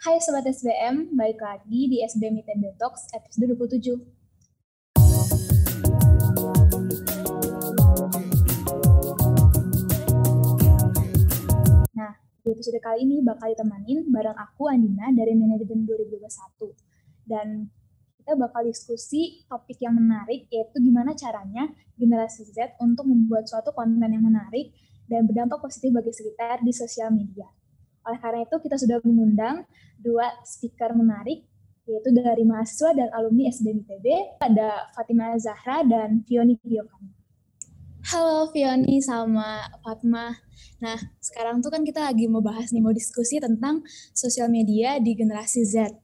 Hai Sobat SBM, balik lagi di SBM ITB Talks episode 27. Nah, di episode kali ini bakal ditemanin bareng aku Andina dari Manajemen 2021. Dan kita bakal diskusi topik yang menarik yaitu gimana caranya generasi Z untuk membuat suatu konten yang menarik dan berdampak positif bagi sekitar di sosial media. Oleh karena itu, kita sudah mengundang dua speaker menarik, yaitu dari mahasiswa dan alumni SBM ITB, ada Fatima Zahra dan Fioni Giovanni. Halo Fioni sama Fatma. Nah, sekarang tuh kan kita lagi mau bahas nih, mau diskusi tentang sosial media di generasi Z.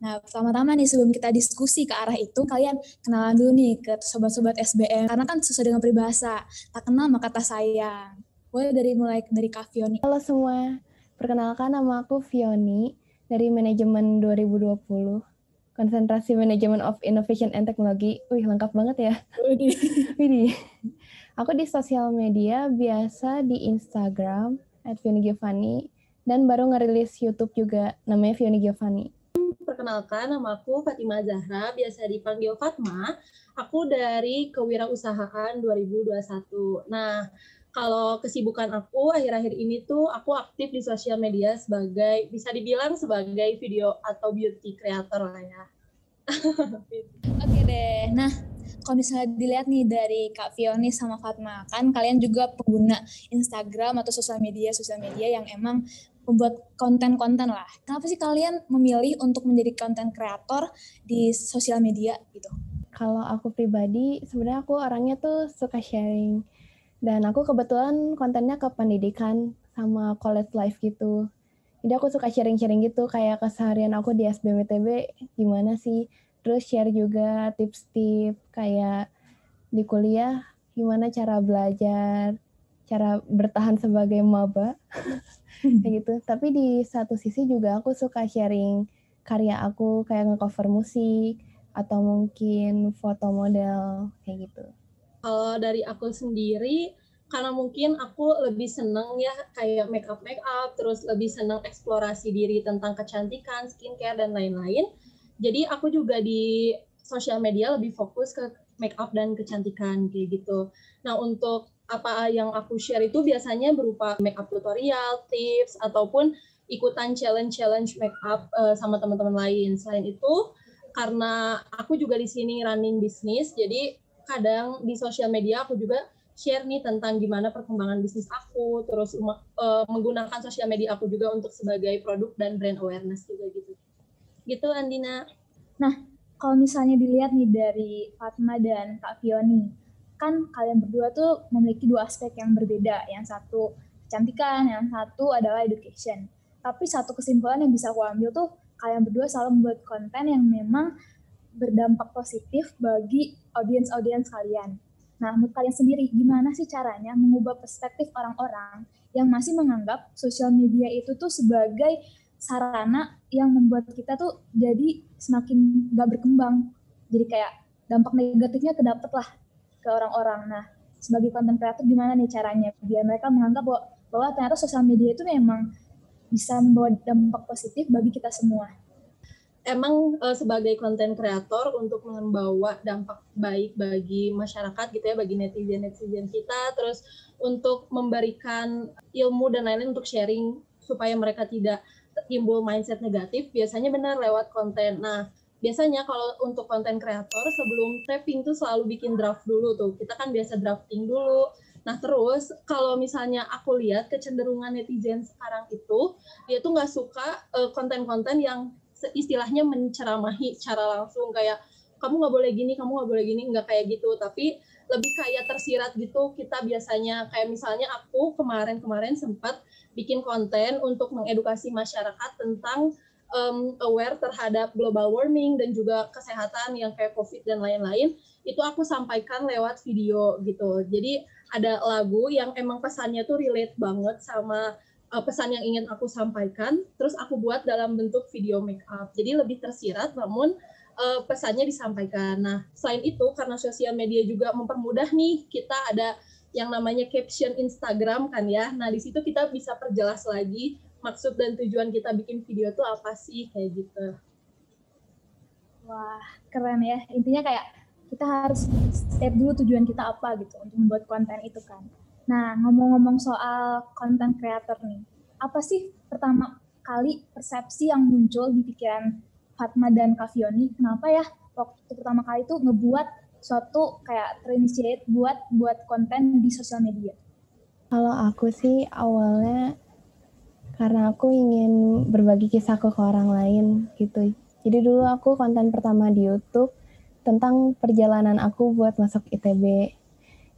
Nah, pertama-tama nih sebelum kita diskusi ke arah itu, kalian kenalan dulu nih ke sobat-sobat SBM. Karena kan sesuai dengan peribahasa, tak kenal maka tak sayang. Boleh dari mulai dari Kak Fioni. Halo semua, Perkenalkan nama aku Fioni dari Manajemen 2020. Konsentrasi Manajemen of Innovation and Technology. Wih, lengkap banget ya. Widih. aku di sosial media biasa di Instagram at Fioni Giovanni dan baru ngerilis YouTube juga namanya Fioni Giovanni. Perkenalkan, nama aku Fatima Zahra, biasa dipanggil Fatma. Aku dari Kewirausahaan 2021. Nah, kalau kesibukan aku akhir-akhir ini tuh aku aktif di sosial media sebagai bisa dibilang sebagai video atau beauty creator lah ya. Oke deh. Nah, kalau misalnya dilihat nih dari Kak Fioni sama Fatma, kan kalian juga pengguna Instagram atau sosial media sosial media yang emang membuat konten-konten lah. Kenapa sih kalian memilih untuk menjadi konten kreator di sosial media gitu? Kalau aku pribadi, sebenarnya aku orangnya tuh suka sharing dan aku kebetulan kontennya ke pendidikan sama college life gitu. Jadi aku suka sharing-sharing gitu kayak keseharian aku di SBMTB gimana sih. Terus share juga tips-tips kayak di kuliah gimana cara belajar, cara bertahan sebagai maba. kayak gitu. Tapi di satu sisi juga aku suka sharing karya aku kayak ngecover musik atau mungkin foto model kayak gitu. Kalau dari aku sendiri, karena mungkin aku lebih seneng ya kayak make up make up, terus lebih seneng eksplorasi diri tentang kecantikan, skincare dan lain-lain. Jadi aku juga di sosial media lebih fokus ke make up dan kecantikan kayak gitu. Nah untuk apa yang aku share itu biasanya berupa make up tutorial, tips ataupun ikutan challenge-challenge make up uh, sama teman-teman lain. Selain itu karena aku juga di sini running bisnis, jadi kadang di sosial media aku juga share nih tentang gimana perkembangan bisnis aku, terus uh, menggunakan sosial media aku juga untuk sebagai produk dan brand awareness juga gitu. Gitu Andina. Nah, kalau misalnya dilihat nih dari Fatma dan Kak Fioni, kan kalian berdua tuh memiliki dua aspek yang berbeda. Yang satu kecantikan, yang satu adalah education. Tapi satu kesimpulan yang bisa aku ambil tuh kalian berdua selalu membuat konten yang memang berdampak positif bagi audiens-audiens kalian. Nah, menurut kalian sendiri, gimana sih caranya mengubah perspektif orang-orang yang masih menganggap sosial media itu tuh sebagai sarana yang membuat kita tuh jadi semakin gak berkembang. Jadi kayak dampak negatifnya kedapat lah ke orang-orang. Nah, sebagai konten kreator gimana nih caranya biar mereka menganggap bahwa, bahwa ternyata sosial media itu memang bisa membawa dampak positif bagi kita semua emang uh, sebagai konten kreator untuk membawa dampak baik bagi masyarakat gitu ya bagi netizen netizen kita terus untuk memberikan ilmu dan lain-lain untuk sharing supaya mereka tidak timbul mindset negatif biasanya benar lewat konten. Nah biasanya kalau untuk konten kreator sebelum tapping tuh selalu bikin draft dulu tuh. Kita kan biasa drafting dulu. Nah terus kalau misalnya aku lihat kecenderungan netizen sekarang itu dia tuh nggak suka eh, konten-konten uh, yang istilahnya menceramahi secara langsung kayak kamu nggak boleh gini, kamu nggak boleh gini, nggak kayak gitu. Tapi lebih kayak tersirat gitu. Kita biasanya kayak misalnya aku kemarin-kemarin sempat bikin konten untuk mengedukasi masyarakat tentang um, aware terhadap global warming dan juga kesehatan yang kayak COVID dan lain-lain. Itu aku sampaikan lewat video gitu. Jadi ada lagu yang emang pesannya tuh relate banget sama uh, pesan yang ingin aku sampaikan, terus aku buat dalam bentuk video make up. Jadi lebih tersirat, namun uh, pesannya disampaikan. Nah, selain itu karena sosial media juga mempermudah nih, kita ada yang namanya caption Instagram kan ya. Nah, di situ kita bisa perjelas lagi maksud dan tujuan kita bikin video tuh apa sih kayak gitu. Wah, keren ya. Intinya kayak kita harus step dulu tujuan kita apa gitu untuk membuat konten itu kan. Nah, ngomong-ngomong soal konten creator nih, apa sih pertama kali persepsi yang muncul di pikiran Fatma dan Kavioni, kenapa ya waktu pertama kali itu ngebuat suatu kayak terinitiate buat buat konten di sosial media? Kalau aku sih awalnya karena aku ingin berbagi kisahku ke orang lain gitu. Jadi dulu aku konten pertama di YouTube tentang perjalanan aku buat masuk ITB.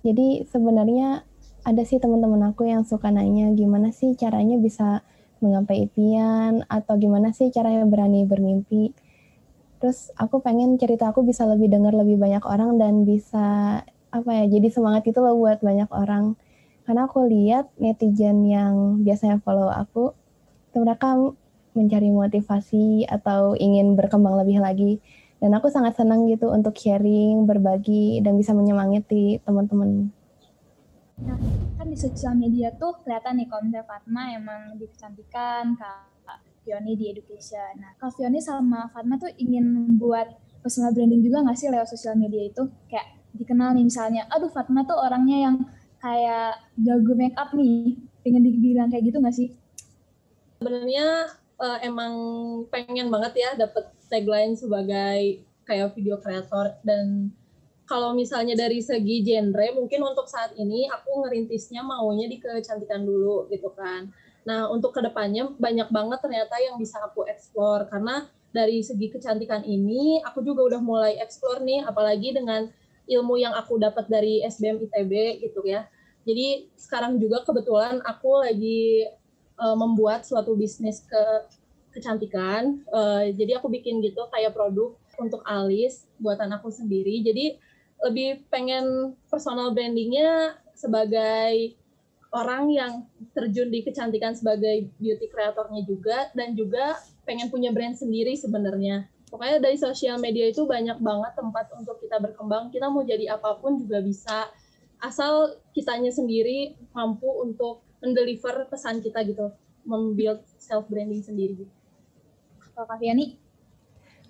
Jadi sebenarnya ada sih teman-teman aku yang suka nanya gimana sih caranya bisa menggapai impian atau gimana sih caranya berani bermimpi. Terus aku pengen cerita aku bisa lebih dengar lebih banyak orang dan bisa apa ya jadi semangat itu loh buat banyak orang. Karena aku lihat netizen yang biasanya follow aku, mereka mencari motivasi atau ingin berkembang lebih lagi. Dan aku sangat senang gitu untuk sharing, berbagi, dan bisa menyemangati teman-teman. Nah, kan di sosial media tuh kelihatan nih kalau misalnya Fatma emang di kecantikan, Fioni di education. Nah, Kak Fioni sama Fatma tuh ingin membuat personal branding juga nggak sih lewat sosial media itu? Kayak dikenal nih misalnya, aduh Fatma tuh orangnya yang kayak jago make up nih, pengen dibilang kayak gitu nggak sih? Sebenarnya uh, emang pengen banget ya dapet tagline sebagai kayak video kreator dan kalau misalnya dari segi genre mungkin untuk saat ini aku ngerintisnya maunya di kecantikan dulu gitu kan Nah, untuk ke depannya banyak banget ternyata yang bisa aku explore karena dari segi kecantikan ini aku juga udah mulai explore nih, apalagi dengan ilmu yang aku dapat dari SBM ITB gitu ya. Jadi sekarang juga kebetulan aku lagi uh, membuat suatu bisnis ke kecantikan. Uh, jadi aku bikin gitu kayak produk untuk alis buatan aku sendiri. Jadi lebih pengen personal brandingnya sebagai orang yang terjun di kecantikan sebagai beauty kreatornya juga dan juga pengen punya brand sendiri sebenarnya. Pokoknya dari sosial media itu banyak banget tempat untuk kita berkembang. Kita mau jadi apa pun juga bisa asal kitanya sendiri mampu untuk mendeliver pesan kita gitu, membuild self branding sendiri. Kalau Kak Fiani?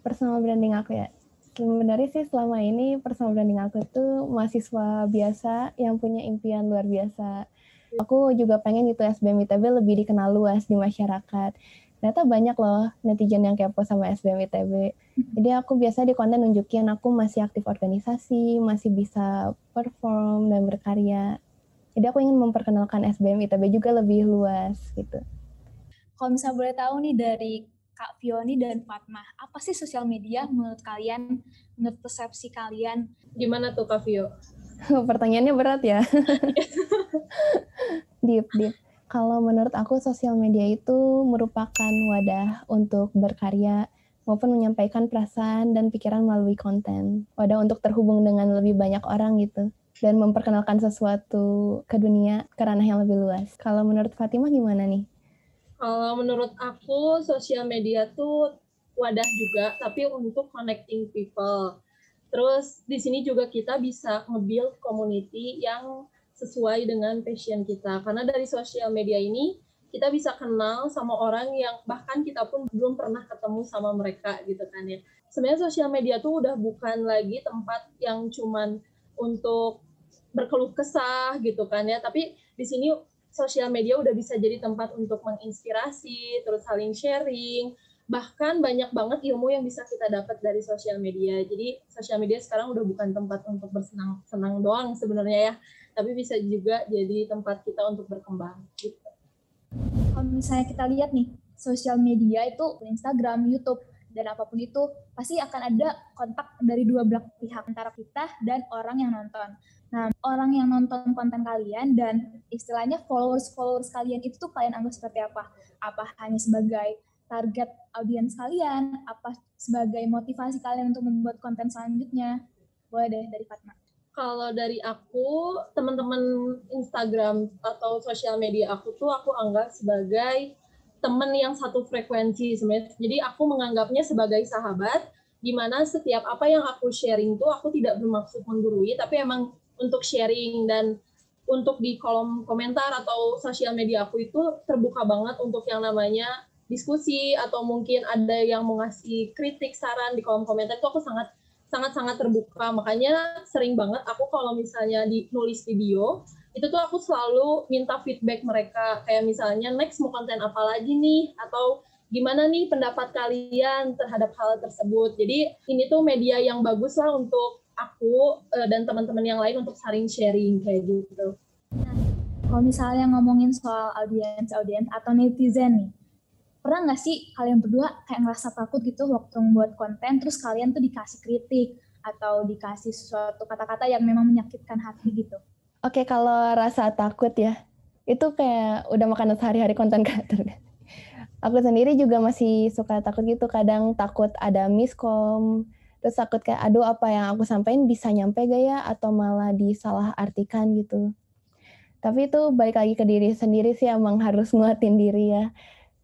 Personal branding aku ya. Sebenarnya sih selama ini personal branding aku itu mahasiswa biasa yang punya impian luar biasa Aku juga pengen gitu SBM ITB lebih dikenal luas di masyarakat. Ternyata banyak loh netizen yang kepo sama SBM ITB. Jadi aku biasa di konten nunjukin aku masih aktif organisasi, masih bisa perform dan berkarya. Jadi aku ingin memperkenalkan SBM ITB juga lebih luas gitu. Kalau misalnya boleh tahu nih dari Kak Fioni dan Fatma, apa sih sosial media menurut kalian, menurut persepsi kalian? Gimana tuh Kak Fio? Pertanyaannya berat ya. deep, deep. Kalau menurut aku sosial media itu merupakan wadah untuk berkarya maupun menyampaikan perasaan dan pikiran melalui konten. Wadah untuk terhubung dengan lebih banyak orang gitu dan memperkenalkan sesuatu ke dunia ke ranah yang lebih luas. Kalau menurut Fatimah gimana nih? Kalau menurut aku sosial media tuh wadah juga tapi untuk connecting people. Terus di sini juga kita bisa nge-build community yang sesuai dengan passion kita. Karena dari sosial media ini kita bisa kenal sama orang yang bahkan kita pun belum pernah ketemu sama mereka gitu kan ya. Sebenarnya sosial media tuh udah bukan lagi tempat yang cuman untuk berkeluh kesah gitu kan ya, tapi di sini sosial media udah bisa jadi tempat untuk menginspirasi, terus saling sharing, bahkan banyak banget ilmu yang bisa kita dapat dari sosial media. Jadi sosial media sekarang udah bukan tempat untuk bersenang-senang doang sebenarnya ya, tapi bisa juga jadi tempat kita untuk berkembang gitu. Kalau misalnya kita lihat nih, sosial media itu Instagram, YouTube, dan apa pun itu pasti akan ada kontak dari dua belah pihak antara kita dan orang yang nonton. Nah, orang yang nonton konten kalian dan istilahnya followers-followers kalian itu tuh kalian anggap seperti apa? Apa hanya sebagai target audiens kalian? Apa sebagai motivasi kalian untuk membuat konten selanjutnya? Boleh deh dari Fatma kalau dari aku teman-teman Instagram atau sosial media aku tuh aku anggap sebagai teman yang satu frekuensi sebenarnya. Jadi aku menganggapnya sebagai sahabat di mana setiap apa yang aku sharing tuh aku tidak bermaksud menggurui tapi emang untuk sharing dan untuk di kolom komentar atau sosial media aku itu terbuka banget untuk yang namanya diskusi atau mungkin ada yang mau ngasih kritik saran di kolom komentar itu aku sangat sangat sangat terbuka makanya sering banget aku kalau misalnya di nulis video itu tuh aku selalu minta feedback mereka kayak misalnya next mau konten apa lagi nih atau gimana nih pendapat kalian terhadap hal tersebut jadi ini tuh media yang bagus lah untuk aku uh, dan teman-teman yang lain untuk saling sharing kayak gitu. Kalau misalnya ngomongin soal audiens audiens atau netizen nih, pernah nggak sih kalian berdua kayak ngerasa takut gitu waktu membuat konten terus kalian tuh dikasih kritik atau dikasih suatu kata-kata yang memang menyakitkan hati gitu? Oke, kalau rasa takut ya, itu kayak udah makanan sehari-hari konten kreator. Aku sendiri juga masih suka takut gitu, kadang takut ada miskom, terus takut kayak aduh apa yang aku sampaikan bisa nyampe gak ya atau malah disalah artikan gitu. Tapi itu balik lagi ke diri sendiri sih emang harus nguatin diri ya.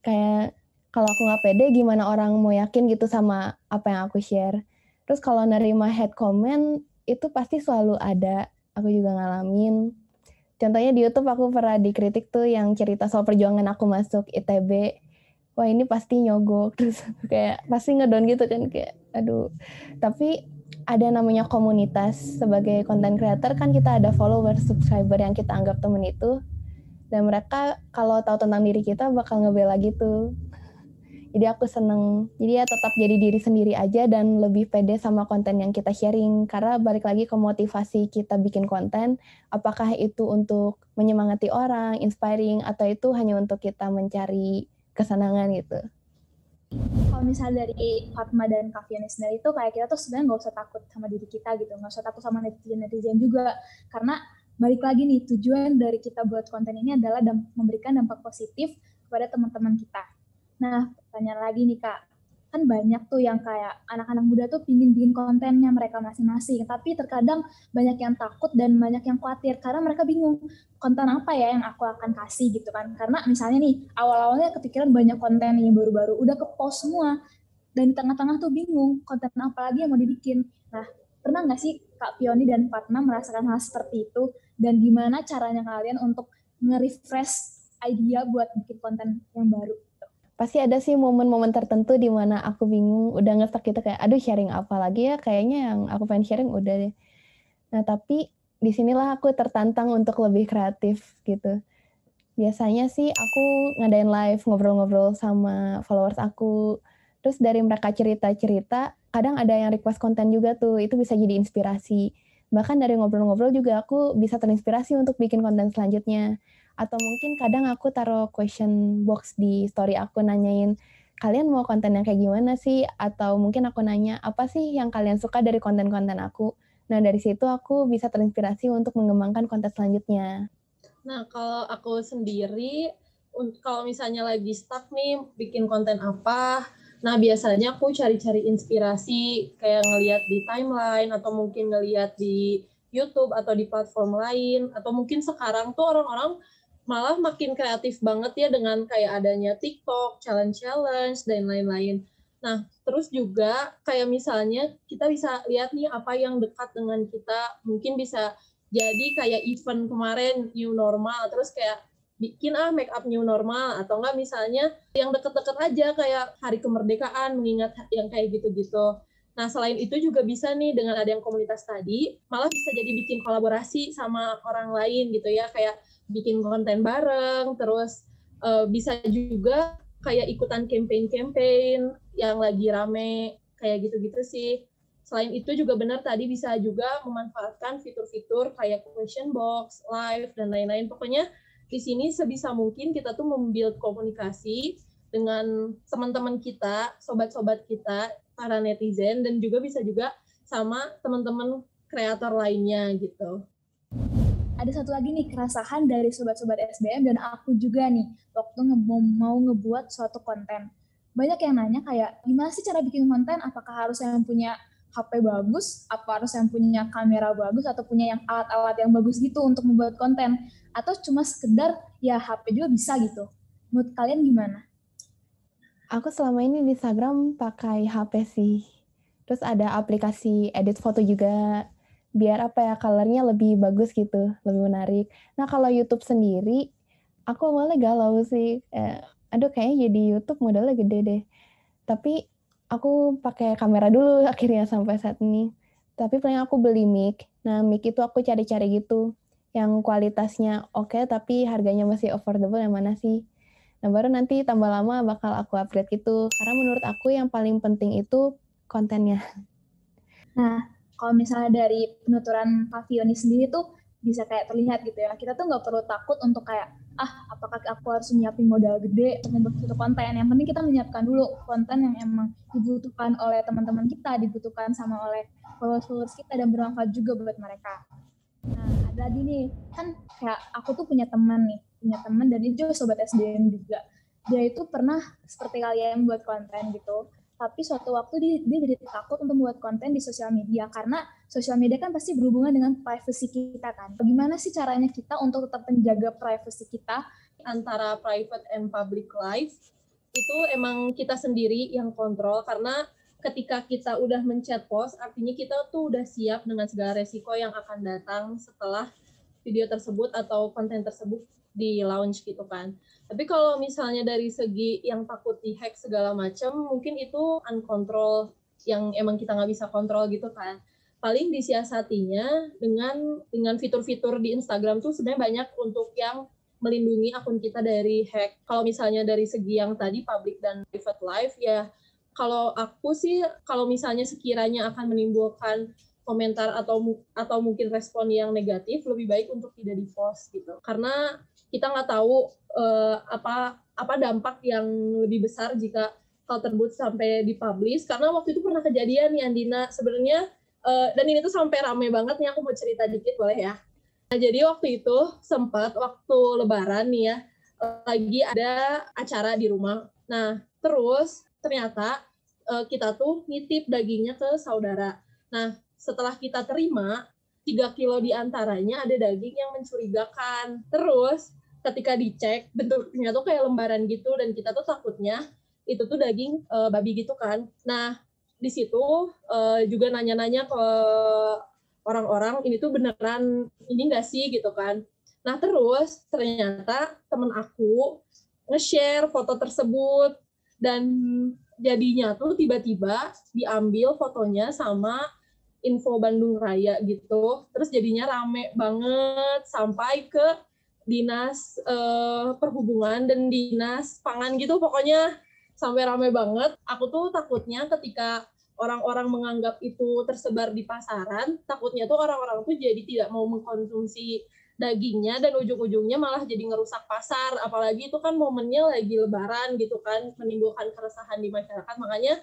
Kayak kalau aku nggak pede gimana orang mau yakin gitu sama apa yang aku share. Terus kalau nerima head comment itu pasti selalu ada aku juga ngalamin. Contohnya di YouTube aku pernah dikritik tuh yang cerita soal perjuangan aku masuk ITB. Wah ini pasti nyogok terus kayak pasti ngedon gitu kan kayak aduh. Tapi ada namanya komunitas sebagai content creator kan kita ada follower, subscriber yang kita anggap temen itu. Dan mereka kalau tahu tentang diri kita bakal ngebela gitu jadi aku seneng. Jadi ya tetap jadi diri sendiri aja dan lebih pede sama konten yang kita sharing. Karena balik lagi ke motivasi kita bikin konten apakah itu untuk menyemangati orang inspiring atau itu hanya untuk kita mencari kesenangan gitu? Kalau misalnya dari Fatma dan Kak sendiri itu kayak kita tuh sebenarnya nggak usah takut sama diri kita gitu. Nggak usah takut sama netizen netizen juga. Karena balik lagi nih tujuan dari kita buat konten ini adalah memberikan dampak positif kepada teman-teman kita. Nah, pertanyaan lagi nih Kak, kan banyak tuh yang kayak anak-anak muda tuh pingin bikin kontennya mereka masing-masing, tapi terkadang banyak yang takut dan banyak yang khawatir karena mereka bingung konten apa ya yang aku akan kasih gitu kan. Karena misalnya nih, awal-awalnya kepikiran banyak konten yang baru-baru, udah ke post semua, dan di tengah-tengah tuh bingung konten apa lagi yang mau dibikin. Nah, pernah nggak sih Kak Pioni dan Fatma merasakan hal seperti itu? Dan gimana caranya kalian untuk nge-refresh idea buat bikin konten yang baru? Pasti ada sih momen-momen tertentu di mana aku bingung udah ngestak gitu kayak aduh sharing apa lagi ya? Kayaknya yang aku pengen sharing udah deh. Nah tapi di sinilah aku tertantang untuk lebih kreatif gitu. Biasanya sih aku ngadain live ngobrol-ngobrol sama followers aku. Terus dari mereka cerita-cerita kadang ada yang request konten juga tuh itu bisa jadi inspirasi. Bahkan dari ngobrol-ngobrol juga aku bisa terinspirasi untuk bikin konten selanjutnya atau mungkin kadang aku taruh question box di story aku nanyain kalian mau konten yang kayak gimana sih? Atau mungkin aku nanya apa sih yang kalian suka dari konten-konten aku? Nah dari situ aku bisa terinspirasi untuk mengembangkan konten selanjutnya. Nah kalau aku sendiri kalau misalnya lagi stuck nih bikin konten apa nah biasanya aku cari-cari inspirasi kayak ngeliat di timeline atau mungkin ngeliat di YouTube atau di platform lain atau mungkin sekarang tuh orang-orang malah makin kreatif banget ya dengan kayak adanya TikTok, challenge-challenge, dan lain-lain. Nah, terus juga kayak misalnya kita bisa lihat nih apa yang dekat dengan kita, mungkin bisa jadi kayak event kemarin new normal, terus kayak bikin ah make up new normal atau enggak misalnya yang deket-deket aja kayak hari kemerdekaan mengingat yang kayak gitu-gitu. Nah, selain itu juga bisa nih dengan ada yang komunitas tadi, malah bisa jadi bikin kolaborasi sama orang lain gitu ya, kayak bikin konten bareng, terus uh, bisa juga kayak ikutan campaign-campaign yang lagi rame, kayak gitu-gitu sih. Selain itu juga benar tadi bisa juga memanfaatkan fitur-fitur kayak question box, live, dan lain-lain. Pokoknya di sini sebisa mungkin kita tuh membuild komunikasi dengan teman-teman kita, sobat-sobat kita, para netizen, dan juga bisa juga sama teman-teman kreator lainnya gitu ada satu lagi nih keresahan dari sobat-sobat SBM dan aku juga nih waktu nge mau ngebuat suatu konten. Banyak yang nanya kayak gimana sih cara bikin konten? Apakah harus yang punya HP bagus? Apa harus yang punya kamera bagus atau punya yang alat-alat yang bagus gitu untuk membuat konten? Atau cuma sekedar ya HP juga bisa gitu? Menurut kalian gimana? Aku selama ini di Instagram pakai HP sih. Terus ada aplikasi edit foto juga biar apa ya colornya lebih bagus gitu, lebih menarik. Nah kalau YouTube sendiri, aku awalnya galau sih. Eh, aduh kayaknya jadi YouTube modalnya gede deh. Tapi aku pakai kamera dulu akhirnya sampai saat ini. Tapi paling aku beli mic. Nah mic itu aku cari-cari gitu. Yang kualitasnya oke okay, tapi harganya masih affordable yang mana sih? Nah baru nanti tambah lama bakal aku upgrade gitu. Karena menurut aku yang paling penting itu kontennya. Nah, kalau misalnya dari penuturan Pavioni sendiri tuh bisa kayak terlihat gitu ya. Kita tuh nggak perlu takut untuk kayak ah apakah aku harus menyiapin modal gede untuk membuat suatu konten. Yang penting kita menyiapkan dulu konten yang emang dibutuhkan oleh teman-teman kita, dibutuhkan sama oleh followers-followers kita dan bermanfaat juga buat mereka. Nah, ada lagi nih, kan kayak aku tuh punya teman nih, punya teman dan itu sobat SDM juga. Dia itu pernah seperti kalian buat konten gitu, tapi suatu waktu dia, dia jadi takut untuk membuat konten di sosial media. Karena sosial media kan pasti berhubungan dengan privacy kita kan. Bagaimana sih caranya kita untuk tetap menjaga privacy kita? Antara private and public life itu emang kita sendiri yang kontrol. Karena ketika kita udah mencet post artinya kita tuh udah siap dengan segala resiko yang akan datang setelah video tersebut atau konten tersebut di launch gitu kan. Tapi kalau misalnya dari segi yang takut dihack segala macam, mungkin itu uncontrol yang emang kita nggak bisa kontrol gitu kan. Paling disiasatinya dengan dengan fitur-fitur di Instagram tuh sebenarnya banyak untuk yang melindungi akun kita dari hack. Kalau misalnya dari segi yang tadi public dan private life ya kalau aku sih kalau misalnya sekiranya akan menimbulkan komentar atau atau mungkin respon yang negatif lebih baik untuk tidak di post gitu karena kita nggak tahu uh, apa apa dampak yang lebih besar jika hal tersebut sampai dipublish. Karena waktu itu pernah kejadian nih Andina. Sebenarnya uh, dan ini tuh sampai rame banget nih aku mau cerita dikit boleh ya? Nah jadi waktu itu sempat waktu lebaran nih ya lagi ada acara di rumah. Nah terus ternyata uh, kita tuh nitip dagingnya ke saudara. Nah setelah kita terima tiga kilo di antaranya ada daging yang mencurigakan. Terus ketika dicek bentuknya tuh kayak lembaran gitu dan kita tuh takutnya itu tuh daging uh, babi gitu kan. Nah di situ uh, juga nanya-nanya ke orang-orang ini tuh beneran ini enggak sih gitu kan. Nah terus ternyata temen aku nge-share foto tersebut dan jadinya tuh tiba-tiba diambil fotonya sama info Bandung Raya gitu. Terus jadinya rame banget sampai ke dinas uh, perhubungan dan dinas pangan gitu pokoknya sampai rame banget. Aku tuh takutnya ketika orang-orang menganggap itu tersebar di pasaran takutnya tuh orang-orang tuh jadi tidak mau mengkonsumsi dagingnya dan ujung-ujungnya malah jadi ngerusak pasar. Apalagi itu kan momennya lagi lebaran gitu kan menimbulkan keresahan di masyarakat. Makanya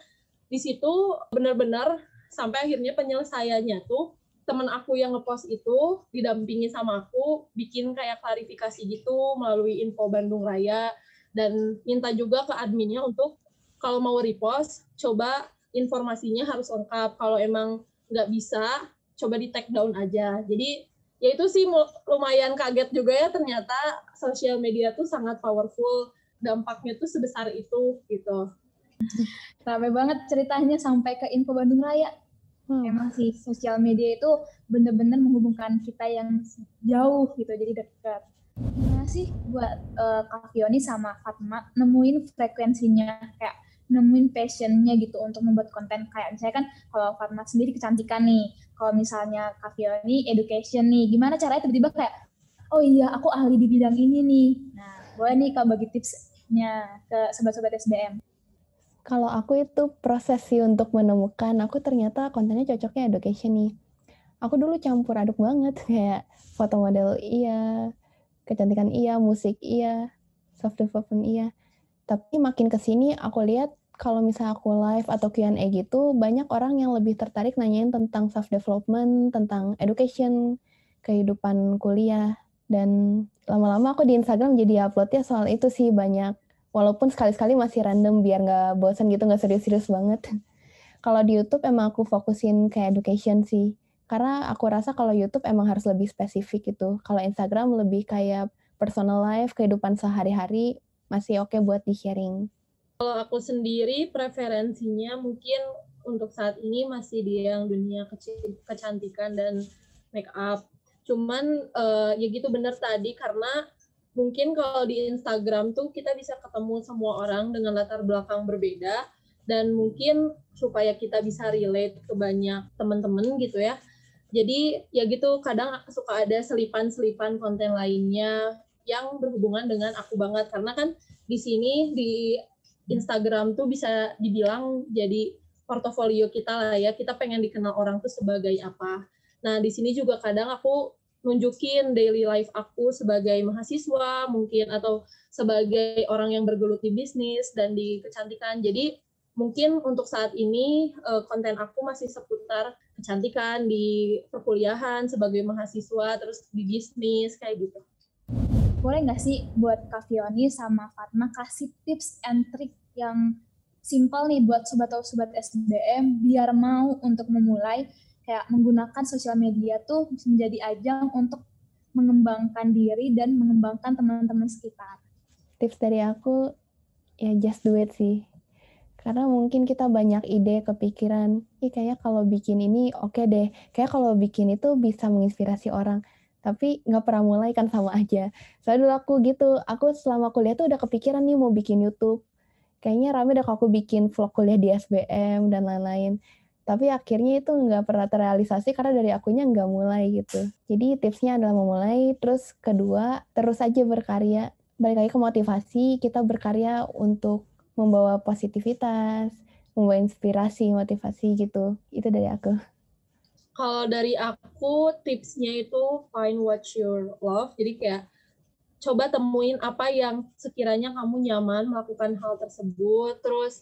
di situ benar-benar sampai akhirnya penyelesaiannya tuh teman aku yang ngepost itu didampingi sama aku bikin kayak klarifikasi gitu melalui info Bandung Raya. Dan minta juga ke adminnya untuk kalau mau repost coba informasinya harus lengkap. Kalau emang nggak bisa coba di take down aja. Jadi ya itu sih lumayan kaget juga ya ternyata sosial media tuh sangat powerful. Dampaknya tuh sebesar itu gitu. Ramai banget ceritanya sampai ke info Bandung Raya Hmm. Emang sih sosial media itu bener-bener menghubungkan kita yang jauh gitu, jadi dekat. Gimana sih buat uh, Kak Fioni sama Fatma nemuin frekuensinya, kayak nemuin passionnya gitu untuk membuat konten kayak misalnya kan kalau Fatma sendiri kecantikan nih, kalau misalnya Kak Fioni education nih, gimana caranya tiba-tiba kayak oh iya aku ahli di bidang ini nih. Nah boleh nih Kak bagi tipsnya ke sobat-sobat SBM kalau aku itu proses sih untuk menemukan aku ternyata kontennya cocoknya education nih. Aku dulu campur aduk banget kayak foto model iya, kecantikan iya, musik iya, soft development iya. Tapi makin ke sini aku lihat kalau misalnya aku live atau Q&A gitu, banyak orang yang lebih tertarik nanyain tentang self development, tentang education, kehidupan kuliah. Dan lama-lama aku di Instagram jadi uploadnya soal itu sih banyak walaupun sekali-sekali masih random biar nggak bosan gitu nggak serius-serius banget. Kalau di YouTube emang aku fokusin ke education sih. Karena aku rasa kalau YouTube emang harus lebih spesifik gitu. Kalau Instagram lebih kayak personal life kehidupan sehari-hari masih oke okay buat di sharing kalau aku sendiri preferensinya mungkin untuk saat ini masih di yang dunia kecantikan dan make up. Cuman uh, ya gitu bener tadi karena mungkin kalau di Instagram tuh kita bisa ketemu semua orang dengan latar belakang berbeda dan mungkin supaya kita bisa relate ke banyak teman-teman gitu ya. Jadi ya gitu kadang suka ada selipan-selipan konten lainnya yang berhubungan dengan aku banget karena kan di sini di Instagram tuh bisa dibilang jadi portofolio kita lah ya. Kita pengen dikenal orang tuh sebagai apa. Nah, di sini juga kadang aku nunjukin daily life aku sebagai mahasiswa mungkin atau sebagai orang yang bergelut di bisnis dan di kecantikan. Jadi mungkin untuk saat ini eh, konten aku masih seputar kecantikan di perkuliahan sebagai mahasiswa terus di bisnis kayak gitu. Boleh nggak sih buat Kak Fioni sama Fatma kasih tips and trick yang simpel nih buat sobat atau sobat SBM biar mau untuk memulai kayak menggunakan sosial media tuh menjadi ajang untuk mengembangkan diri dan mengembangkan teman-teman sekitar. Tips dari aku ya just do it sih. Karena mungkin kita banyak ide, kepikiran, ih kayaknya kalau bikin ini oke okay deh. Kayak kalau bikin itu bisa menginspirasi orang. Tapi nggak pernah mulai kan sama aja. Soalnya dulu aku gitu, aku selama kuliah tuh udah kepikiran nih mau bikin YouTube. Kayaknya rame deh kalau aku bikin vlog kuliah di SBM dan lain-lain tapi akhirnya itu nggak pernah terrealisasi karena dari akunya nggak mulai gitu. Jadi tipsnya adalah memulai, terus kedua terus aja berkarya. Balik lagi ke motivasi, kita berkarya untuk membawa positivitas, membawa inspirasi, motivasi gitu. Itu dari aku. Kalau dari aku tipsnya itu find what you love. Jadi kayak coba temuin apa yang sekiranya kamu nyaman melakukan hal tersebut. Terus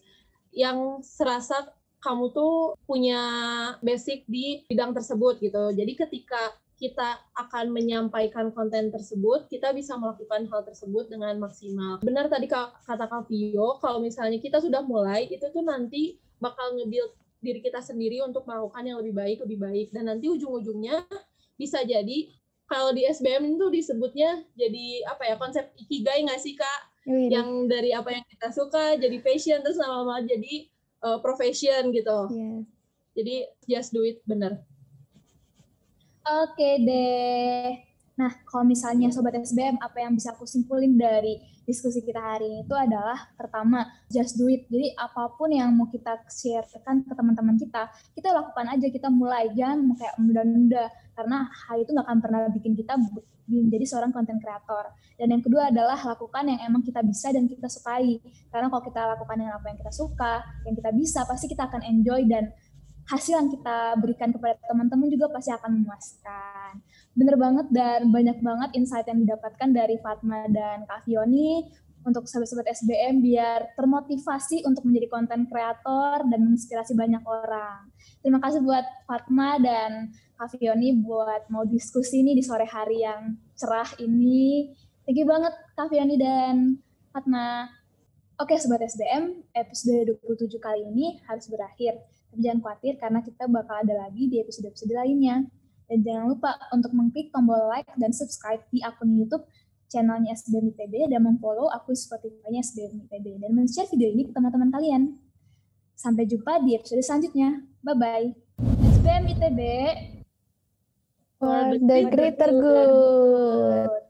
yang serasa kamu tuh punya basic di bidang tersebut gitu. Jadi ketika kita akan menyampaikan konten tersebut, kita bisa melakukan hal tersebut dengan maksimal. Benar tadi kata Kak Vio, kalau misalnya kita sudah mulai, itu tuh nanti bakal nge-build diri kita sendiri untuk melakukan yang lebih baik, lebih baik. Dan nanti ujung-ujungnya bisa jadi, kalau di SBM itu disebutnya jadi apa ya, konsep ikigai nggak sih Kak? Wih. Yang dari apa yang kita suka, jadi passion, terus lama-lama jadi uh, profession gitu. Yeah. Jadi just do it bener. Oke deh. Nah, kalau misalnya Sobat SBM, apa yang bisa aku simpulin dari diskusi kita hari ini itu adalah pertama, just do it. Jadi apa pun yang mau kita sharekan ke teman-teman kita, kita lakukan aja, kita mulai. Jangan kayak menunda-nunda, karena hal itu nggak akan pernah bikin kita menjadi seorang konten kreator. Dan yang kedua adalah lakukan yang emang kita bisa dan kita sukai. Karena kalau kita lakukan yang apa yang kita suka, yang kita bisa, pasti kita akan enjoy dan hasil yang kita berikan kepada teman-teman juga pasti akan memuaskan. Bener banget dan banyak banget insight yang didapatkan dari Fatma dan Kak Fioni untuk sobat-sobat SBM biar termotivasi untuk menjadi konten kreator dan menginspirasi banyak orang. Terima kasih buat Fatma dan Kak Fioni buat mau diskusi ini di sore hari yang cerah ini. Thank you banget Kak Fioni dan Fatma. Oke Sobat SBM, episode 27 kali ini harus berakhir. Tapi jangan khawatir karena kita bakal ada lagi di episode-episode lainnya. Dan jangan lupa untuk mengklik tombol like dan subscribe di akun YouTube channelnya SBM ITB dan memfollow akun Spotify-nya SBM ITB dan men-share video ini ke teman-teman kalian. Sampai jumpa di episode selanjutnya. Bye-bye. SBM ITB for the greater good.